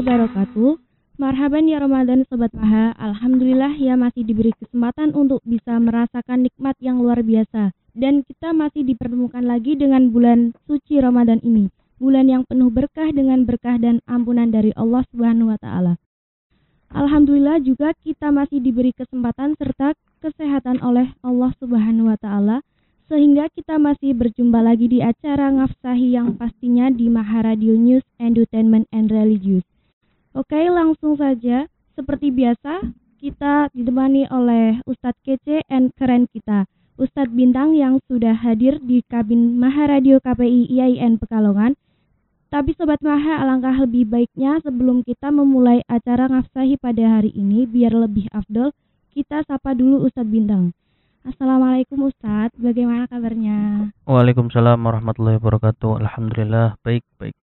wabarakatuh. Marhaban ya Ramadan Sobat Maha. Alhamdulillah ya masih diberi kesempatan untuk bisa merasakan nikmat yang luar biasa. Dan kita masih dipertemukan lagi dengan bulan suci Ramadan ini. Bulan yang penuh berkah dengan berkah dan ampunan dari Allah Subhanahu wa taala. Alhamdulillah juga kita masih diberi kesempatan serta kesehatan oleh Allah Subhanahu wa taala sehingga kita masih berjumpa lagi di acara ngafsahi yang pastinya di Maharadio News Entertainment and Religious. Oke, langsung saja. Seperti biasa, kita ditemani oleh Ustadz Kece and keren kita, Ustadz Bintang yang sudah hadir di kabin Maharadio KPI IAIN Pekalongan. Tapi Sobat Maha, alangkah lebih baiknya sebelum kita memulai acara ngafsahi pada hari ini, biar lebih afdol, kita sapa dulu Ustadz Bintang. Assalamualaikum Ustadz, bagaimana kabarnya? Waalaikumsalam warahmatullahi wabarakatuh. Alhamdulillah, baik, baik.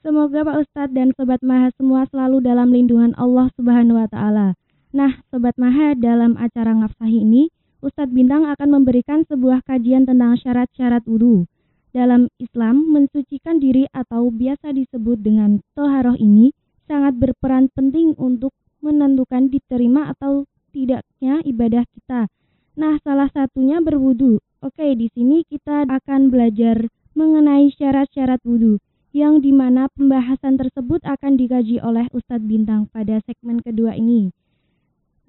Semoga Pak Ustadz dan Sobat Maha semua selalu dalam lindungan Allah Subhanahu wa Ta'ala. Nah, Sobat Maha, dalam acara ngafsahi ini, Ustadz Bintang akan memberikan sebuah kajian tentang syarat-syarat wudhu. Dalam Islam, mensucikan diri atau biasa disebut dengan toharoh ini sangat berperan penting untuk menentukan diterima atau tidaknya ibadah kita Nah, salah satunya berwudu. Oke, di sini kita akan belajar mengenai syarat-syarat wudu yang di mana pembahasan tersebut akan dikaji oleh Ustadz Bintang pada segmen kedua ini.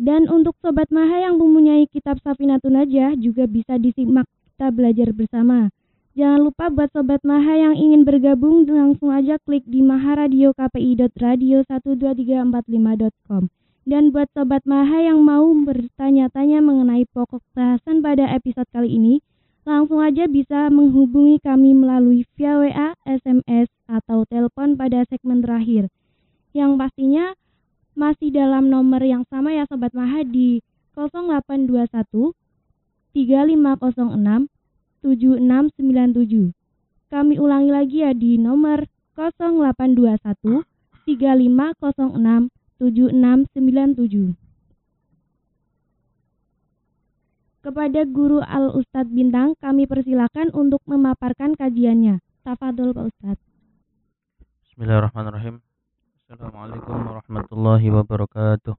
Dan untuk Sobat Maha yang mempunyai kitab Safinatun Najah juga bisa disimak kita belajar bersama. Jangan lupa buat Sobat Maha yang ingin bergabung langsung aja klik di maharadio.radio12345.com. Dan buat Sobat Maha yang mau bertanya-tanya mengenai pokok bahasan pada episode kali ini, langsung aja bisa menghubungi kami melalui via WA, SMS, atau telepon pada segmen terakhir. Yang pastinya masih dalam nomor yang sama ya Sobat Maha di 0821 3506 7697. Kami ulangi lagi ya di nomor 0821 3506 7697. Kepada Guru Al Ustadz Bintang, kami persilakan untuk memaparkan kajiannya. Tafadhol Pak Ustadz. Bismillahirrahmanirrahim. Assalamualaikum warahmatullahi wabarakatuh.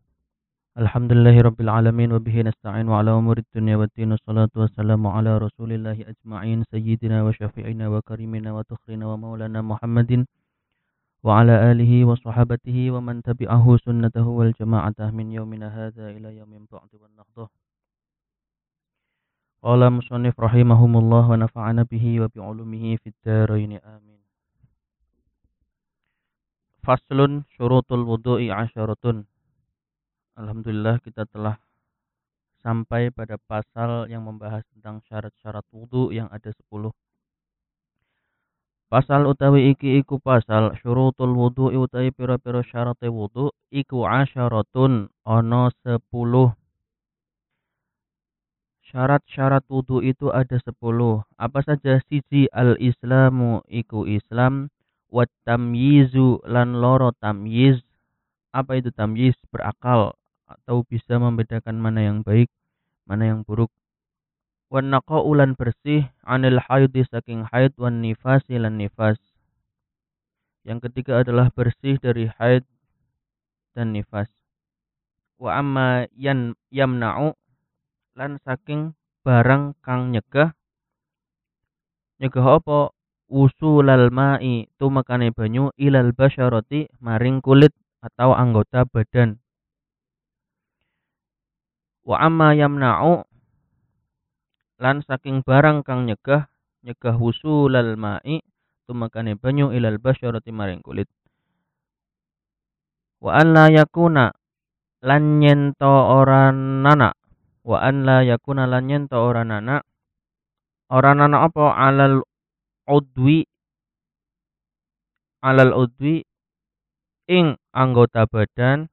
Alhamdulillahirabbil alamin wa bihi nasta'in wa ala umuri dunya waddin wassalatu wassalamu ala rasulillah ajma'in sayyidina wa syafi'ina wa karimina wa tukhrina wa maulana Muhammadin wa ala alihi wa sahabatihi wa man tabi'ahu sunnatahu wal jama'atah min yaumina hadza ila yaumin ba'd wa nahdah. Qala musannif rahimahumullah wa nafa'ana bihi wa bi'ulumihi fid dharain amin. Faslun syurutul wudu'i asyaratun. Alhamdulillah kita telah sampai pada pasal yang membahas tentang syarat-syarat wudu yang ada 10. Pasal utawi iki iku pasal syurutul wudu'i utawi pira-pira syarat wudu iku asyaratun ana 10 Syarat-syarat wudu itu ada 10. Apa saja siji al-islamu iku Islam wa tamyizu lan loro tamyiz. Apa itu tamyiz? Berakal atau bisa membedakan mana yang baik, mana yang buruk wan ulan bersih anil haidi saking haid wan nifasi lan nifas. Yang ketiga adalah bersih dari haid dan nifas. Wa amma yamna'u lan saking barang kang nyegah. Nyegah apa? Usulal ma'i tumakane banyu ilal basyarati maring kulit atau anggota badan. Wa amma yamna'u lan saking barang kang nyegah nyegah wusulal ma'i tumakane banyu ilal basyarati maring kulit. Wa an la yakuna lan nyento ora nana wa an la yakuna lan nana ora nana apa? Alal udwi. Alal udwi ing anggota badan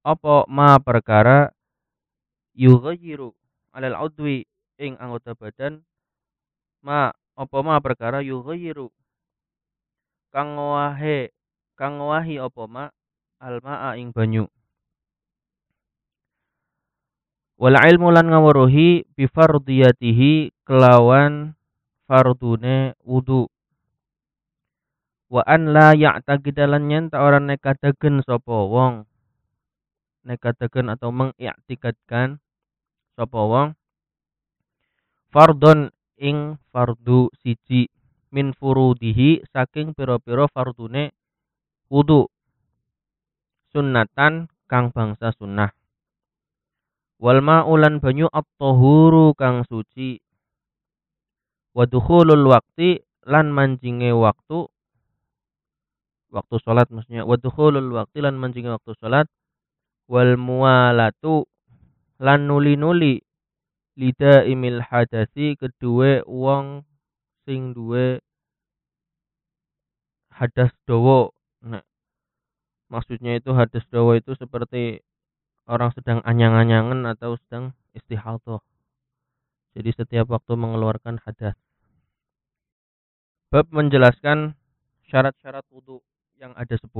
apa ma perkara yughayyiru alal udwi ing anggota badan ma apa ma perkara yughayyiru. Kang wahe kang wahi apa ma? Almaa ing banyu wal ilmu lan ngawruhi bi fardiyatihi kelawan fardune wudu. Wa an la ya'taqidalan yen ta ora nekadaken sapa wong. Nekadaken atau mengiktikadkan sapa wong. Fardon ing fardu siji min furudihi saking pira-pira fardune wudu. Sunnatan kang bangsa sunnah wal ma'ulan banyu at-tahuru kang suci. Wa dukhulul lan manjinge waktu. Waktu salat maksudnya. Wa dukhulul lan manjinge waktu salat. Wal mualatu lan nuli-nuli. Lida imil hadasi kedua wong sing duwe hadas dawa. Nah, maksudnya itu hadas dawa itu seperti orang sedang anyang-anyangan atau sedang istihadah jadi setiap waktu mengeluarkan hadas. Bab menjelaskan syarat-syarat wudhu yang ada 10.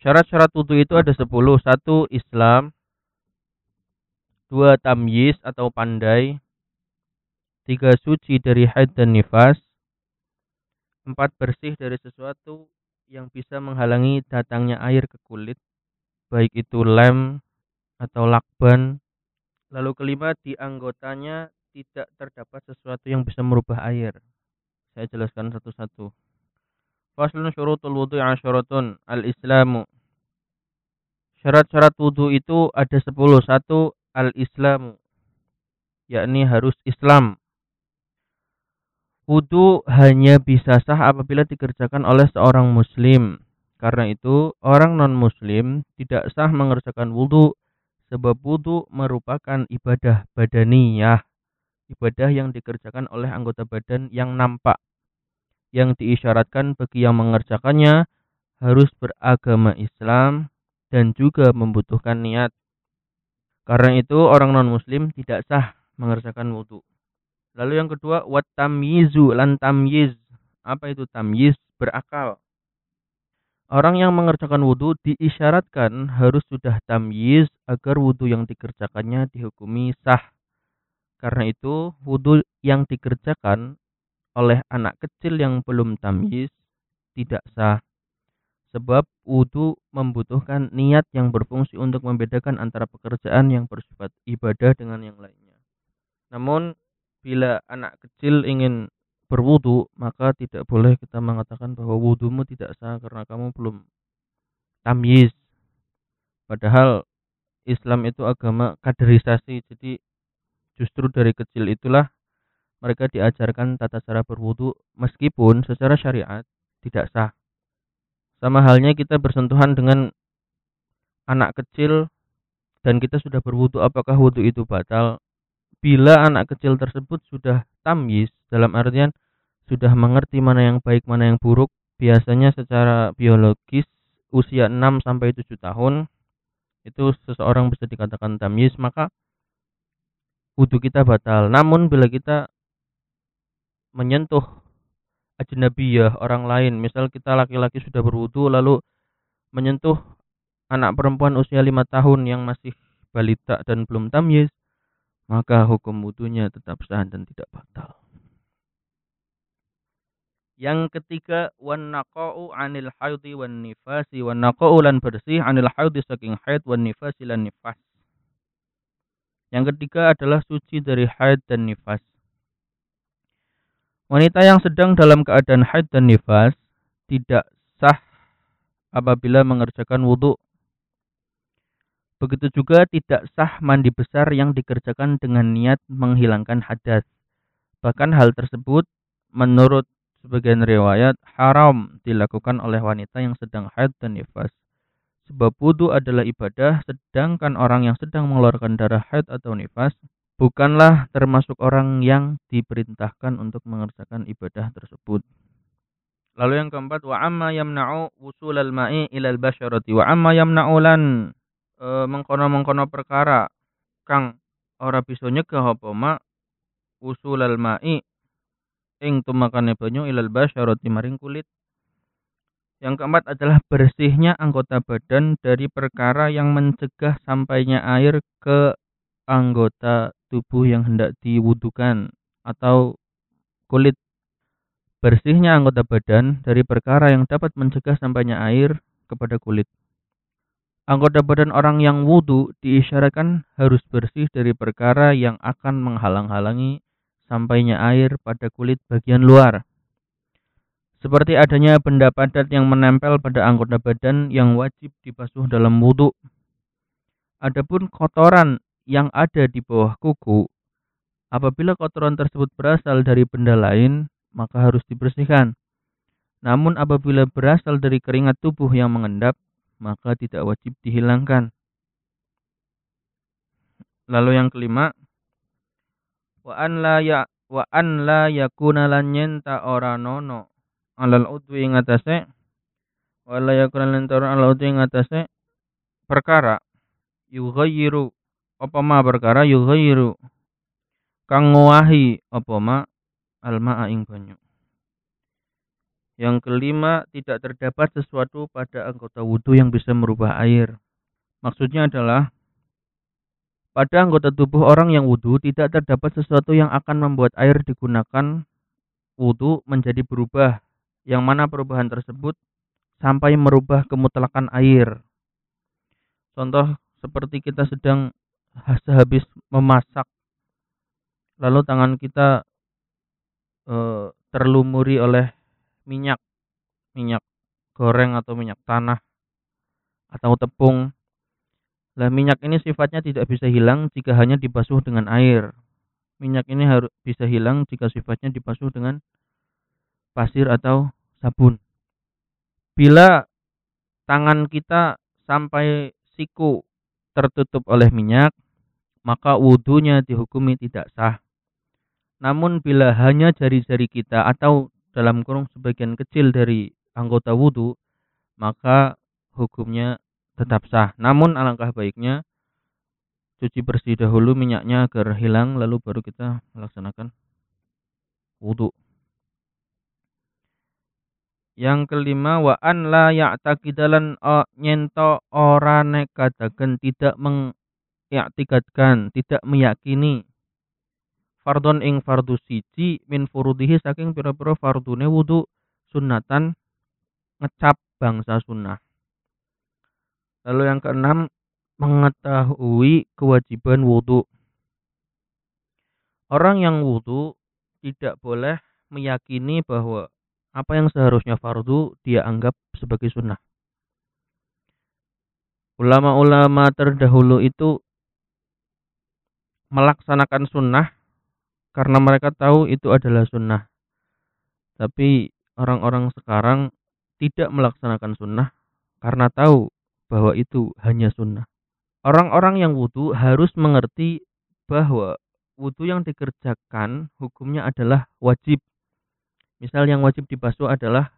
Syarat-syarat wudhu itu ada 10. Satu Islam, dua tamyiz atau pandai, tiga suci dari haid dan nifas, empat bersih dari sesuatu yang bisa menghalangi datangnya air ke kulit, baik itu lem atau lakban. Lalu kelima di anggotanya tidak terdapat sesuatu yang bisa merubah air. Saya jelaskan satu-satu. Faslun syurutul wudu asyaratun al-islamu. Syarat-syarat wudu itu ada sepuluh. Satu, al-islamu. Yakni harus Islam. Wudu hanya bisa sah apabila dikerjakan oleh seorang muslim. Karena itu, orang non-muslim tidak sah mengerjakan wudu sebab wudu merupakan ibadah badaniyah. Ibadah yang dikerjakan oleh anggota badan yang nampak yang diisyaratkan bagi yang mengerjakannya harus beragama Islam dan juga membutuhkan niat. Karena itu orang non-muslim tidak sah mengerjakan wudhu. Lalu yang kedua, wat tamyizu lan tamyiz. Apa itu tamyiz? Berakal. Orang yang mengerjakan wudhu diisyaratkan harus sudah tamyiz agar wudhu yang dikerjakannya dihukumi sah. Karena itu, wudhu yang dikerjakan oleh anak kecil yang belum tamyiz tidak sah. Sebab wudhu membutuhkan niat yang berfungsi untuk membedakan antara pekerjaan yang bersifat ibadah dengan yang lainnya. Namun, bila anak kecil ingin berwudhu, maka tidak boleh kita mengatakan bahwa wudhumu tidak sah karena kamu belum tamyiz. Padahal Islam itu agama kaderisasi, jadi justru dari kecil itulah mereka diajarkan tata cara berwudu meskipun secara syariat tidak sah. Sama halnya kita bersentuhan dengan anak kecil dan kita sudah berwudu apakah wudu itu batal? Bila anak kecil tersebut sudah tamyiz dalam artian sudah mengerti mana yang baik mana yang buruk, biasanya secara biologis usia 6 sampai 7 tahun itu seseorang bisa dikatakan tamyiz maka wudhu kita batal. Namun bila kita menyentuh ajnabiyah orang lain misal kita laki-laki sudah berwudu lalu menyentuh anak perempuan usia lima tahun yang masih balita dan belum tamyiz maka hukum wudunya tetap sah dan tidak batal yang ketiga wan naqau anil haidi wan nifasi wan naqau lan bersih anil haidi saking haid wan nifasi lan nifas yang ketiga adalah suci dari haid dan nifas Wanita yang sedang dalam keadaan haid dan nifas tidak sah apabila mengerjakan wudhu. Begitu juga tidak sah mandi besar yang dikerjakan dengan niat menghilangkan hadas. Bahkan hal tersebut menurut sebagian riwayat haram dilakukan oleh wanita yang sedang haid dan nifas. Sebab wudhu adalah ibadah, sedangkan orang yang sedang mengeluarkan darah haid atau nifas bukanlah termasuk orang yang diperintahkan untuk mengerjakan ibadah tersebut. Lalu yang keempat wa amma yamna'u al ma'i ilal basyarati wa amma yamna'u lan e, mengkono-mengkono perkara kang ora bisa nyegah apa ma al ma'i ing tumakane banyu ilal basyarati maring kulit. Yang keempat adalah bersihnya anggota badan dari perkara yang mencegah sampainya air ke anggota tubuh yang hendak diwudukan atau kulit bersihnya anggota badan dari perkara yang dapat mencegah sampainya air kepada kulit. Anggota badan orang yang wudhu diisyaratkan harus bersih dari perkara yang akan menghalang-halangi sampainya air pada kulit bagian luar. Seperti adanya benda padat yang menempel pada anggota badan yang wajib dibasuh dalam wudhu. Adapun kotoran yang ada di bawah kuku, apabila kotoran tersebut berasal dari benda lain, maka harus dibersihkan. Namun apabila berasal dari keringat tubuh yang mengendap, maka tidak wajib dihilangkan. Lalu yang kelima, wa an la ya wa an la yakuna lan nyenta ora nono. Alal udwi ing atase wala yakuna lan alal udwi ing atase perkara. Yughayyiru apa ma perkara? Yughayyiru. Kang ngowahi apa ma? Alma ing banyu. Yang kelima, tidak terdapat sesuatu pada anggota wudhu yang bisa merubah air. Maksudnya adalah, pada anggota tubuh orang yang wudhu tidak terdapat sesuatu yang akan membuat air digunakan wudhu menjadi berubah, yang mana perubahan tersebut sampai merubah kemutlakan air. Contoh seperti kita sedang sehabis memasak, lalu tangan kita e, terlumuri oleh minyak, minyak goreng atau minyak tanah atau tepung lah minyak ini sifatnya tidak bisa hilang jika hanya dibasuh dengan air. Minyak ini harus bisa hilang jika sifatnya dibasuh dengan pasir atau sabun. Bila tangan kita sampai siku tertutup oleh minyak, maka wudhunya dihukumi tidak sah. Namun bila hanya jari-jari kita atau dalam kurung sebagian kecil dari anggota wudhu, maka hukumnya tetap sah. Namun alangkah baiknya cuci bersih dahulu minyaknya agar hilang lalu baru kita melaksanakan wudhu. Yang kelima wa an la ya'taqidalan nyento ora nekadaken tidak mengi'tikadkan, tidak meyakini fardon ing fardu siji min furudihi saking pira-pira fardune wudu sunatan ngecap bangsa sunnah. Lalu yang keenam, mengetahui kewajiban wudhu. Orang yang wudhu tidak boleh meyakini bahwa apa yang seharusnya fardu dia anggap sebagai sunnah. Ulama-ulama terdahulu itu melaksanakan sunnah karena mereka tahu itu adalah sunnah. Tapi orang-orang sekarang tidak melaksanakan sunnah karena tahu bahwa itu hanya sunnah. Orang-orang yang wudhu harus mengerti bahwa wudhu yang dikerjakan hukumnya adalah wajib. Misal yang wajib dibasuh adalah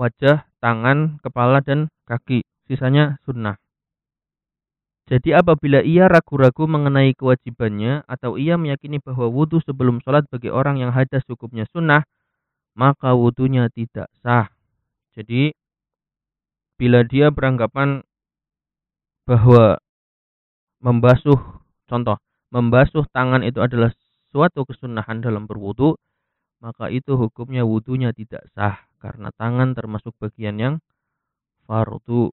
wajah, tangan, kepala, dan kaki. Sisanya sunnah. Jadi apabila ia ragu-ragu mengenai kewajibannya atau ia meyakini bahwa wudhu sebelum sholat bagi orang yang hadas hukumnya sunnah, maka wudhunya tidak sah. Jadi bila dia beranggapan bahwa membasuh contoh membasuh tangan itu adalah suatu kesunahan dalam berwudu maka itu hukumnya wudunya tidak sah karena tangan termasuk bagian yang fardu.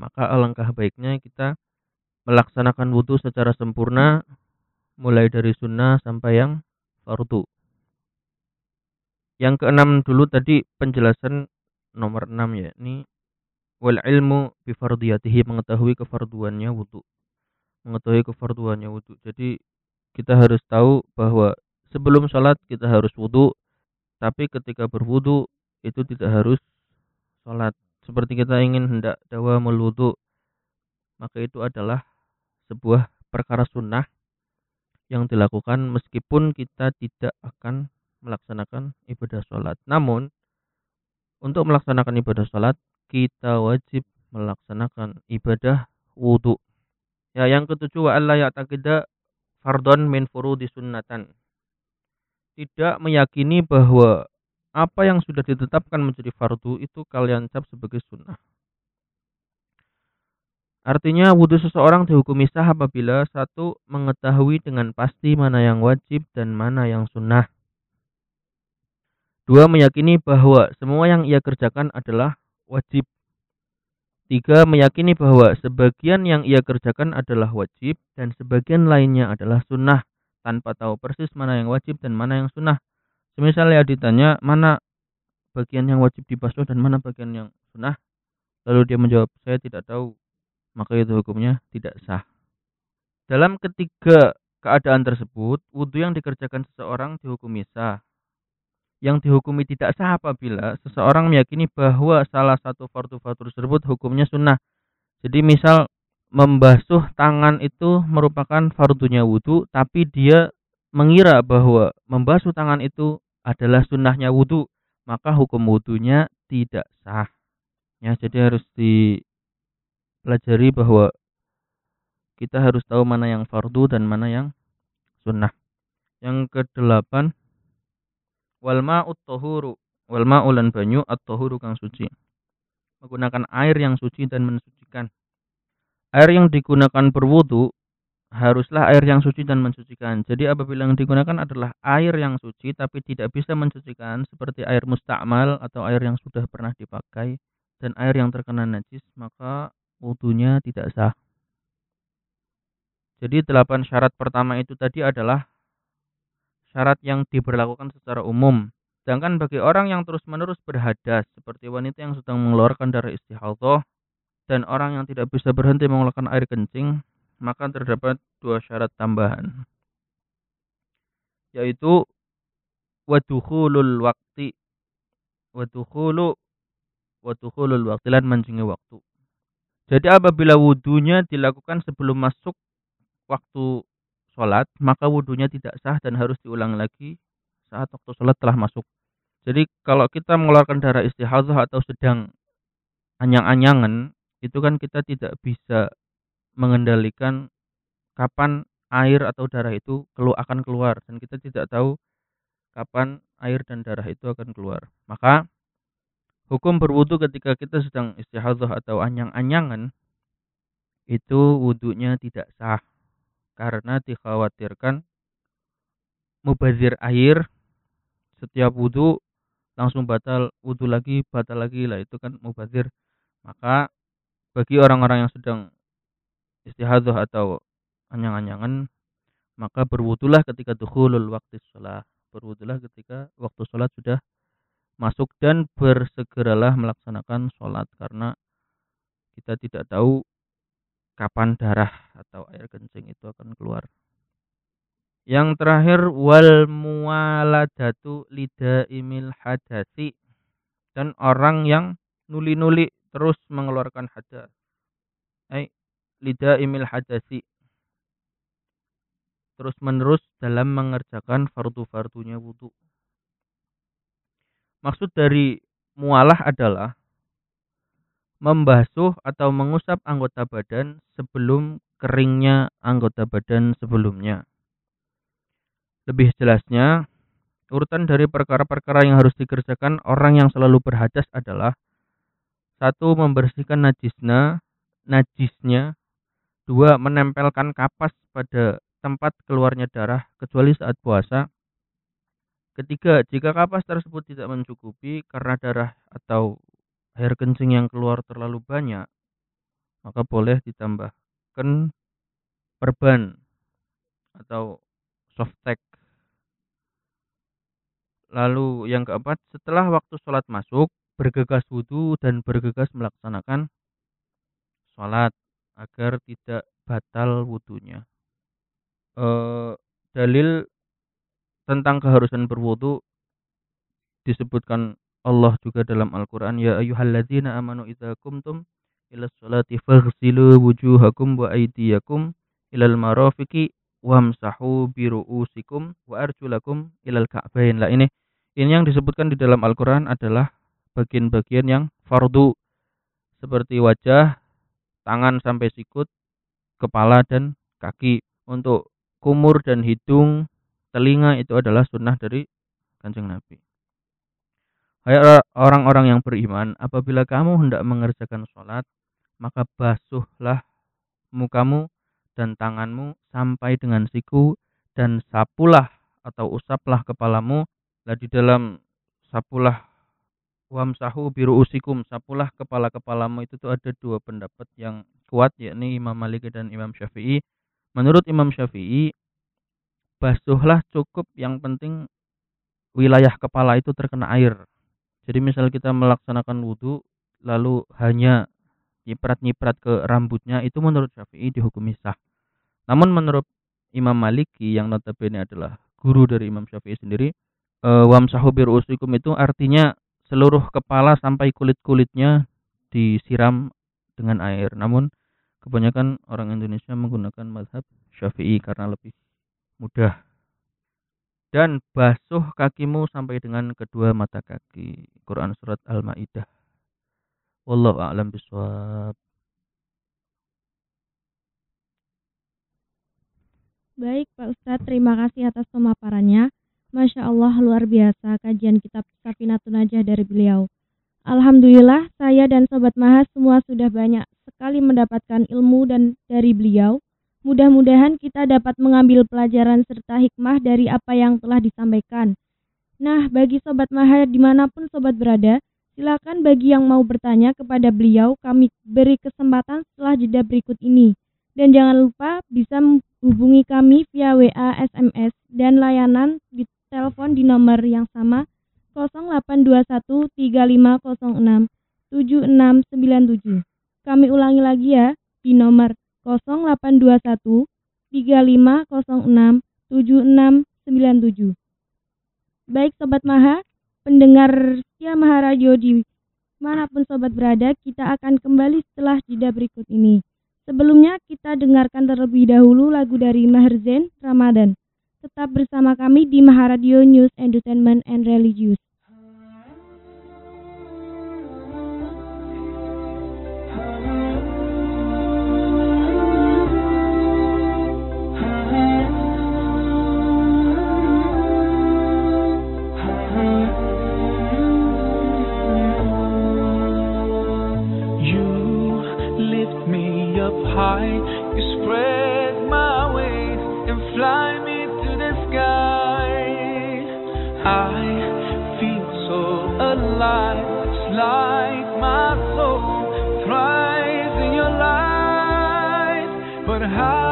Maka alangkah baiknya kita melaksanakan wudu secara sempurna mulai dari sunnah sampai yang fardu. Yang keenam dulu tadi penjelasan nomor enam ya ini wal ilmu bi fardiyatihi mengetahui kefarduannya wudu. Mengetahui kefarduannya wudu. Jadi kita harus tahu bahwa sebelum sholat kita harus wudu tapi ketika berwudu itu tidak harus sholat. Seperti kita ingin hendak dawa melwudu maka itu adalah sebuah perkara sunnah yang dilakukan meskipun kita tidak akan melaksanakan ibadah sholat. Namun untuk melaksanakan ibadah sholat kita wajib melaksanakan ibadah wudhu. Ya, yang ketujuh wa alla ya'taqida fardon min furudi sunnatan. Tidak meyakini bahwa apa yang sudah ditetapkan menjadi fardu itu kalian cap sebagai sunnah. Artinya wudhu seseorang dihukumi sah apabila satu mengetahui dengan pasti mana yang wajib dan mana yang sunnah. Dua, meyakini bahwa semua yang ia kerjakan adalah wajib. Tiga, meyakini bahwa sebagian yang ia kerjakan adalah wajib dan sebagian lainnya adalah sunnah tanpa tahu persis mana yang wajib dan mana yang sunnah. Misalnya ditanya mana bagian yang wajib dibasuh dan mana bagian yang sunnah, lalu dia menjawab saya tidak tahu, maka itu hukumnya tidak sah. Dalam ketiga keadaan tersebut, wudhu yang dikerjakan seseorang dihukumi sah, yang dihukumi tidak sah apabila seseorang meyakini bahwa salah satu fardu-fardu tersebut hukumnya sunnah. Jadi misal membasuh tangan itu merupakan fardunya wudhu, tapi dia mengira bahwa membasuh tangan itu adalah sunnahnya wudhu, maka hukum wudhunya tidak sah. Ya, jadi harus dipelajari bahwa kita harus tahu mana yang fardu dan mana yang sunnah. Yang kedelapan, wal ma'ut tahuru wal ma'ulan banyu at tahuru kang suci. Menggunakan air yang suci dan mensucikan. Air yang digunakan berwudu haruslah air yang suci dan mensucikan. Jadi apabila yang digunakan adalah air yang suci tapi tidak bisa mensucikan seperti air mustakmal atau air yang sudah pernah dipakai dan air yang terkena najis maka wudunya tidak sah. Jadi delapan syarat pertama itu tadi adalah syarat yang diberlakukan secara umum. Sedangkan bagi orang yang terus-menerus berhadas, seperti wanita yang sedang mengeluarkan darah istihadah, dan orang yang tidak bisa berhenti mengeluarkan air kencing, maka terdapat dua syarat tambahan. Yaitu wadukhulul wakti wadukhulu wadukhulul wakti lan mancingnya waktu. Jadi apabila wudhunya dilakukan sebelum masuk waktu sholat, maka wudhunya tidak sah dan harus diulang lagi saat waktu sholat telah masuk. Jadi kalau kita mengeluarkan darah istihadah atau sedang anyang-anyangan, itu kan kita tidak bisa mengendalikan kapan air atau darah itu akan keluar dan kita tidak tahu kapan air dan darah itu akan keluar. Maka hukum berwudu ketika kita sedang istihadah atau anyang-anyangan itu wudhunya tidak sah karena dikhawatirkan mubazir air setiap wudhu langsung batal wudhu lagi batal lagi. Lah itu kan mubazir. Maka bagi orang-orang yang sedang istihadah atau anyang-anyangan maka berwudulah ketika dukhulul waktu sholat. Berwudulah ketika waktu sholat sudah masuk dan bersegeralah melaksanakan sholat. Karena kita tidak tahu kapan darah atau air kencing itu akan keluar. Yang terakhir wal muwaladatu imil hadasi dan orang yang nuli-nuli terus mengeluarkan hadas. Lida imil hadasi terus menerus dalam mengerjakan fardu-fardunya wudhu. Maksud dari mualah adalah membasuh atau mengusap anggota badan sebelum keringnya anggota badan sebelumnya. Lebih jelasnya, urutan dari perkara-perkara yang harus dikerjakan orang yang selalu berhadas adalah satu membersihkan najisnya, najisnya, dua menempelkan kapas pada tempat keluarnya darah kecuali saat puasa. Ketiga, jika kapas tersebut tidak mencukupi karena darah atau air kencing yang keluar terlalu banyak, maka boleh ditambahkan perban atau softtek. Lalu yang keempat, setelah waktu sholat masuk, bergegas wudhu dan bergegas melaksanakan sholat agar tidak batal wudhunya. E, dalil tentang keharusan berwudhu disebutkan Allah juga dalam Al-Quran ya ayyuhalladzina amanu idza kumtum ila sholati faghsilu wujuhakum wa aydiyakum ilal marafiqi wamsahu biru'usikum wa arjulakum ilal ka'bain lah ini ini yang disebutkan di dalam Al-Quran adalah bagian-bagian yang fardu seperti wajah, tangan sampai sikut, kepala dan kaki. Untuk kumur dan hidung, telinga itu adalah sunnah dari kanjeng Nabi. Hai orang-orang yang beriman, apabila kamu hendak mengerjakan sholat, maka basuhlah mukamu dan tanganmu sampai dengan siku dan sapulah atau usaplah kepalamu. Lah di dalam sapulah wamsahu biru usikum sapulah kepala-kepalamu itu tuh ada dua pendapat yang kuat yakni Imam Malik dan Imam Syafi'i menurut Imam Syafi'i basuhlah cukup yang penting wilayah kepala itu terkena air jadi misal kita melaksanakan wudhu lalu hanya nyiprat-nyiprat ke rambutnya itu menurut Syafi'i dihukumi sah namun menurut Imam Maliki yang notabene adalah guru dari Imam Syafi'i sendiri e, wamsahu usikum itu artinya seluruh kepala sampai kulit-kulitnya disiram dengan air. Namun kebanyakan orang Indonesia menggunakan madhab Syafi'i karena lebih mudah. Dan basuh kakimu sampai dengan kedua mata kaki. Quran surat Al-Maidah. Wallahu a'lam bishawab. Baik Pak Ustadz, terima kasih atas pemaparannya. Masya Allah luar biasa kajian kitab Safinatun Najah dari beliau. Alhamdulillah saya dan Sobat Mahas semua sudah banyak sekali mendapatkan ilmu dan dari beliau. Mudah-mudahan kita dapat mengambil pelajaran serta hikmah dari apa yang telah disampaikan. Nah, bagi Sobat Mahas di mana pun Sobat berada, silakan bagi yang mau bertanya kepada beliau, kami beri kesempatan setelah jeda berikut ini. Dan jangan lupa bisa menghubungi kami via WA, SMS, dan layanan di telepon di nomor yang sama 082135067697. Kami ulangi lagi ya di nomor 082135067697. Baik Sobat Maha, pendengar Sia Maharajo di mana pun Sobat berada, kita akan kembali setelah jeda berikut ini. Sebelumnya kita dengarkan terlebih dahulu lagu dari Maher Zain Ramadan. Tetap bersama kami di Maharadio News Entertainment and Religious. how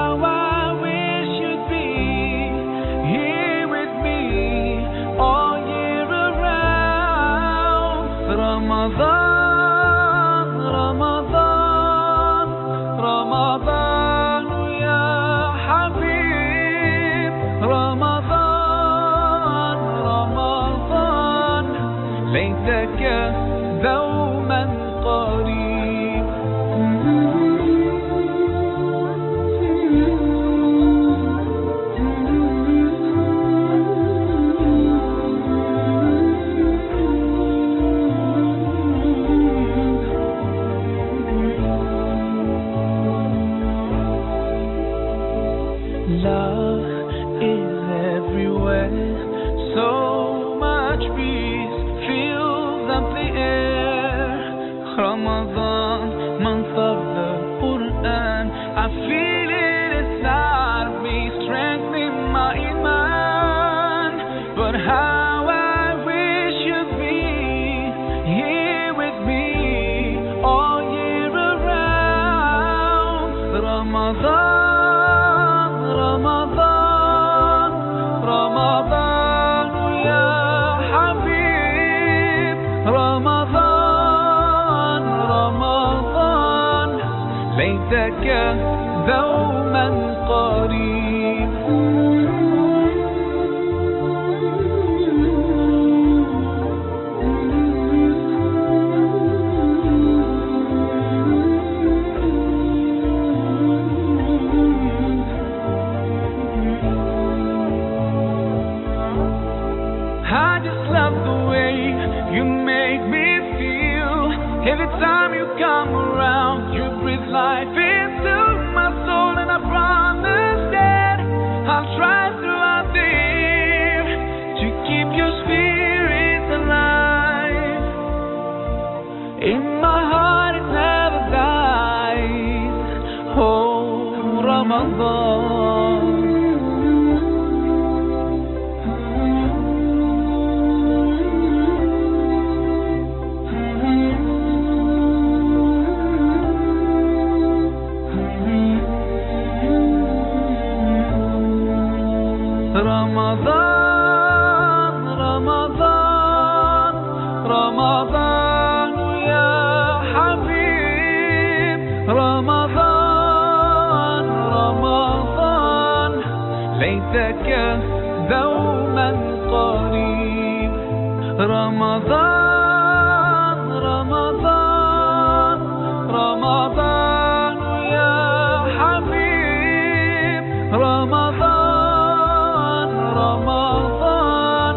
رمضان رمضان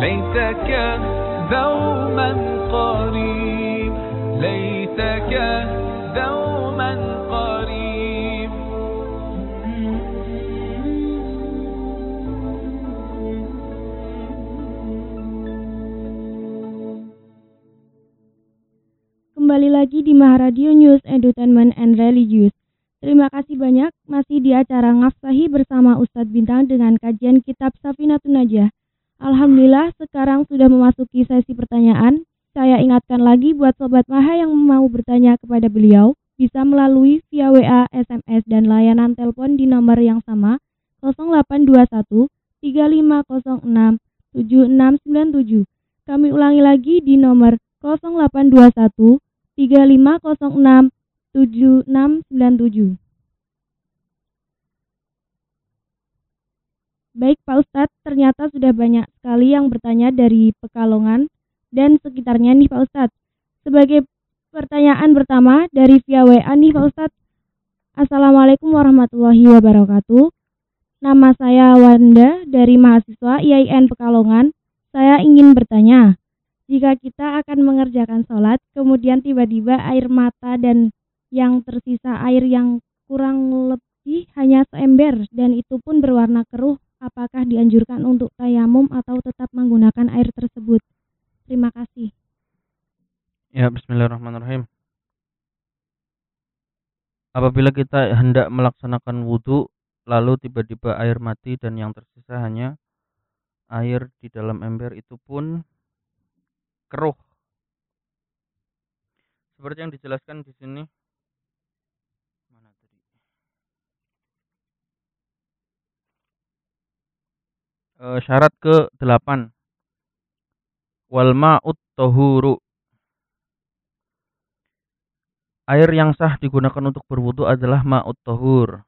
ليتك دوما قريب ليتك دوما قريب Kembali lagi di Maharadio News Entertainment and Religious. Terima kasih banyak masih di acara Ngafsahi bersama Ustadz Bintang dengan kajian kitab Safinatun Najah. Alhamdulillah sekarang sudah memasuki sesi pertanyaan. Saya ingatkan lagi buat Sobat Maha yang mau bertanya kepada beliau bisa melalui via WA, SMS, dan layanan telepon di nomor yang sama 0821 3506 7697. Kami ulangi lagi di nomor 0821 3506 7697. Baik Pak Ustadz, ternyata sudah banyak sekali yang bertanya dari Pekalongan dan sekitarnya nih Pak Ustadz. Sebagai pertanyaan pertama dari via WA nih Pak Ustadz. Assalamualaikum warahmatullahi wabarakatuh. Nama saya Wanda dari mahasiswa IAIN Pekalongan. Saya ingin bertanya, jika kita akan mengerjakan sholat, kemudian tiba-tiba air mata dan yang tersisa air yang kurang lebih hanya seember dan itu pun berwarna keruh, apakah dianjurkan untuk tayamum atau tetap menggunakan air tersebut? Terima kasih. Ya, bismillahirrahmanirrahim. Apabila kita hendak melaksanakan wudhu, lalu tiba-tiba air mati dan yang tersisa hanya air di dalam ember itu pun keruh. Seperti yang dijelaskan di sini. E, syarat ke-8. Wal ma'ut tohuru. Air yang sah digunakan untuk berwudu adalah ma'ut tohur.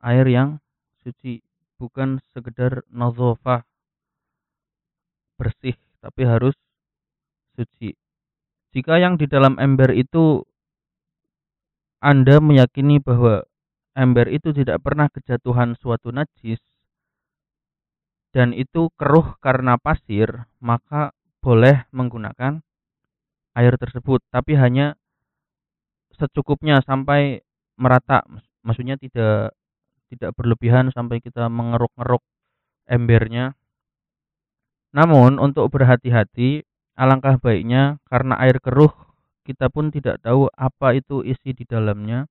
Air yang suci, bukan sekedar nazofah bersih, tapi harus suci. Jika yang di dalam ember itu Anda meyakini bahwa ember itu tidak pernah kejatuhan suatu najis dan itu keruh karena pasir, maka boleh menggunakan air tersebut, tapi hanya secukupnya sampai merata. Maksudnya tidak tidak berlebihan sampai kita mengeruk-ngeruk embernya. Namun untuk berhati-hati alangkah baiknya karena air keruh kita pun tidak tahu apa itu isi di dalamnya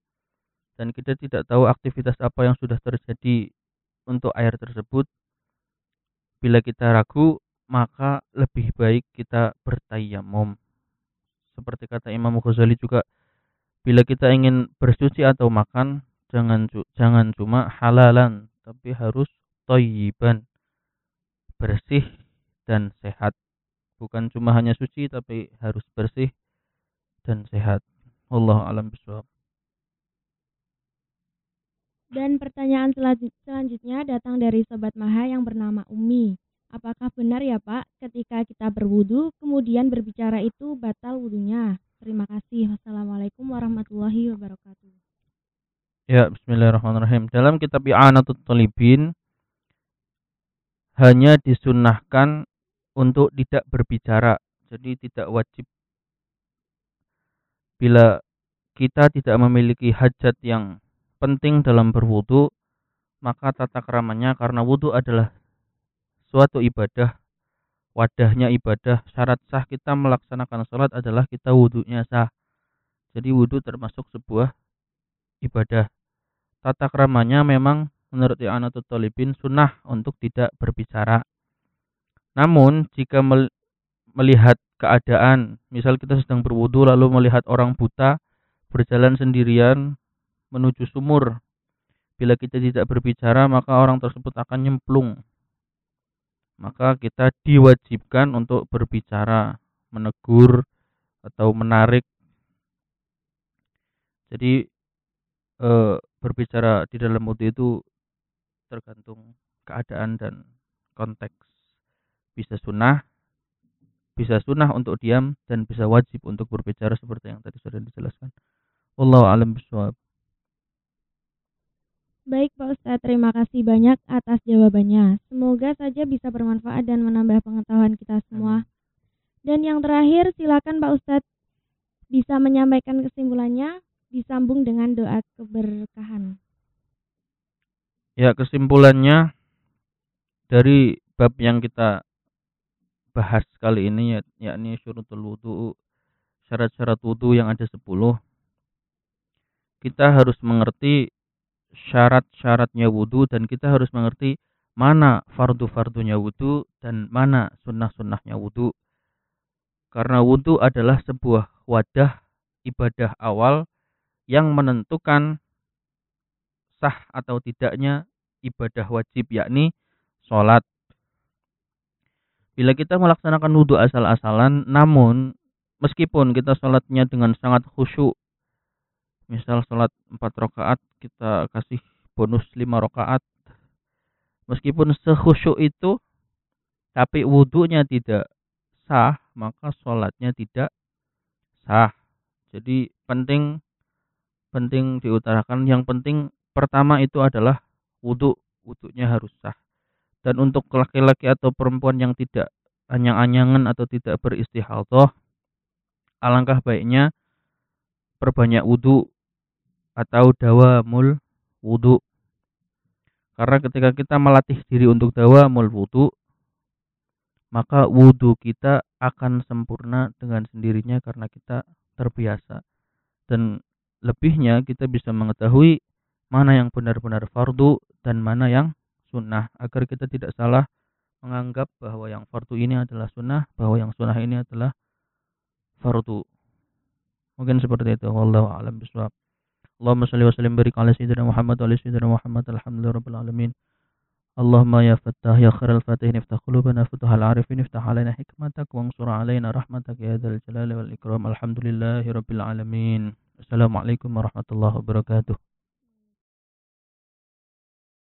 dan kita tidak tahu aktivitas apa yang sudah terjadi untuk air tersebut. Bila kita ragu, maka lebih baik kita bertayamum. Seperti kata Imam Ghazali juga, bila kita ingin bersuci atau makan, jangan jangan cuma halalan, tapi harus toyiban, bersih dan sehat. Bukan cuma hanya suci, tapi harus bersih dan sehat. Allah alam bisawab. Dan pertanyaan selanjutnya datang dari Sobat Maha yang bernama Umi. Apakah benar ya Pak, ketika kita berwudu, kemudian berbicara itu batal wudhunya? Terima kasih. Wassalamualaikum warahmatullahi wabarakatuh. Ya, bismillahirrahmanirrahim. Dalam kitab I'anatul Talibin, hanya disunahkan untuk tidak berbicara. Jadi tidak wajib bila kita tidak memiliki hajat yang penting dalam berwudu, maka tata keramanya karena wudu adalah suatu ibadah, wadahnya ibadah, syarat sah kita melaksanakan sholat adalah kita wudhunya sah. Jadi wudhu termasuk sebuah ibadah. Tata keramanya memang menurut I'anatul Talibin sunnah untuk tidak berbicara. Namun jika melihat keadaan, misal kita sedang berwudu lalu melihat orang buta berjalan sendirian menuju sumur. Bila kita tidak berbicara, maka orang tersebut akan nyemplung. Maka kita diwajibkan untuk berbicara, menegur, atau menarik. Jadi e, berbicara di dalam wudhu itu tergantung keadaan dan konteks. Bisa sunnah, bisa sunnah untuk diam dan bisa wajib untuk berbicara seperti yang tadi sudah dijelaskan. Wallahu alam bisawab. Baik Pak Ustadz, terima kasih banyak atas jawabannya. Semoga saja bisa bermanfaat dan menambah pengetahuan kita semua. Dan yang terakhir, silakan Pak Ustadz bisa menyampaikan kesimpulannya disambung dengan doa keberkahan. Ya, kesimpulannya dari bab yang kita bahas kali ini ya, yakni syurutul wudu, syarat-syarat wudu yang ada 10. Kita harus mengerti syarat-syaratnya wudhu dan kita harus mengerti mana fardu-fardunya wudhu dan mana sunnah-sunnahnya wudhu. Karena wudhu adalah sebuah wadah ibadah awal yang menentukan sah atau tidaknya ibadah wajib yakni sholat. Bila kita melaksanakan wudhu asal-asalan namun meskipun kita sholatnya dengan sangat khusyuk misal sholat 4 rakaat kita kasih bonus 5 rakaat. Meskipun sekhusyuk itu tapi wudhunya tidak sah maka sholatnya tidak sah. Jadi penting penting diutarakan. Yang penting pertama itu adalah wudhu wudhunya harus sah. Dan untuk laki-laki atau perempuan yang tidak anyang-anyangan atau tidak beristihadah alangkah baiknya perbanyak wudhu atau dawamul wudhu. Karena ketika kita melatih diri untuk dawamul wudhu, maka wudhu kita akan sempurna dengan sendirinya karena kita terbiasa. Dan lebihnya kita bisa mengetahui mana yang benar-benar fardu dan mana yang sunnah agar kita tidak salah menganggap bahwa yang fardu ini adalah sunnah, bahwa yang sunnah ini adalah fardu. Mungkin seperti itu. Wallahu a'lam bishawab. Allahumma shalli wa sallim barik ala sayyidina Muhammad wa ala sayyidina Muhammad alhamdulillahi rabbil alamin. Allahumma ya fattah ya khairal fatihin iftah qulubana futuhal arifin iftah alaina hikmatak wangsur alaina rahmatak ya dzal jalali wal ikram alhamdulillahi rabbil alamin. Assalamualaikum warahmatullahi wabarakatuh.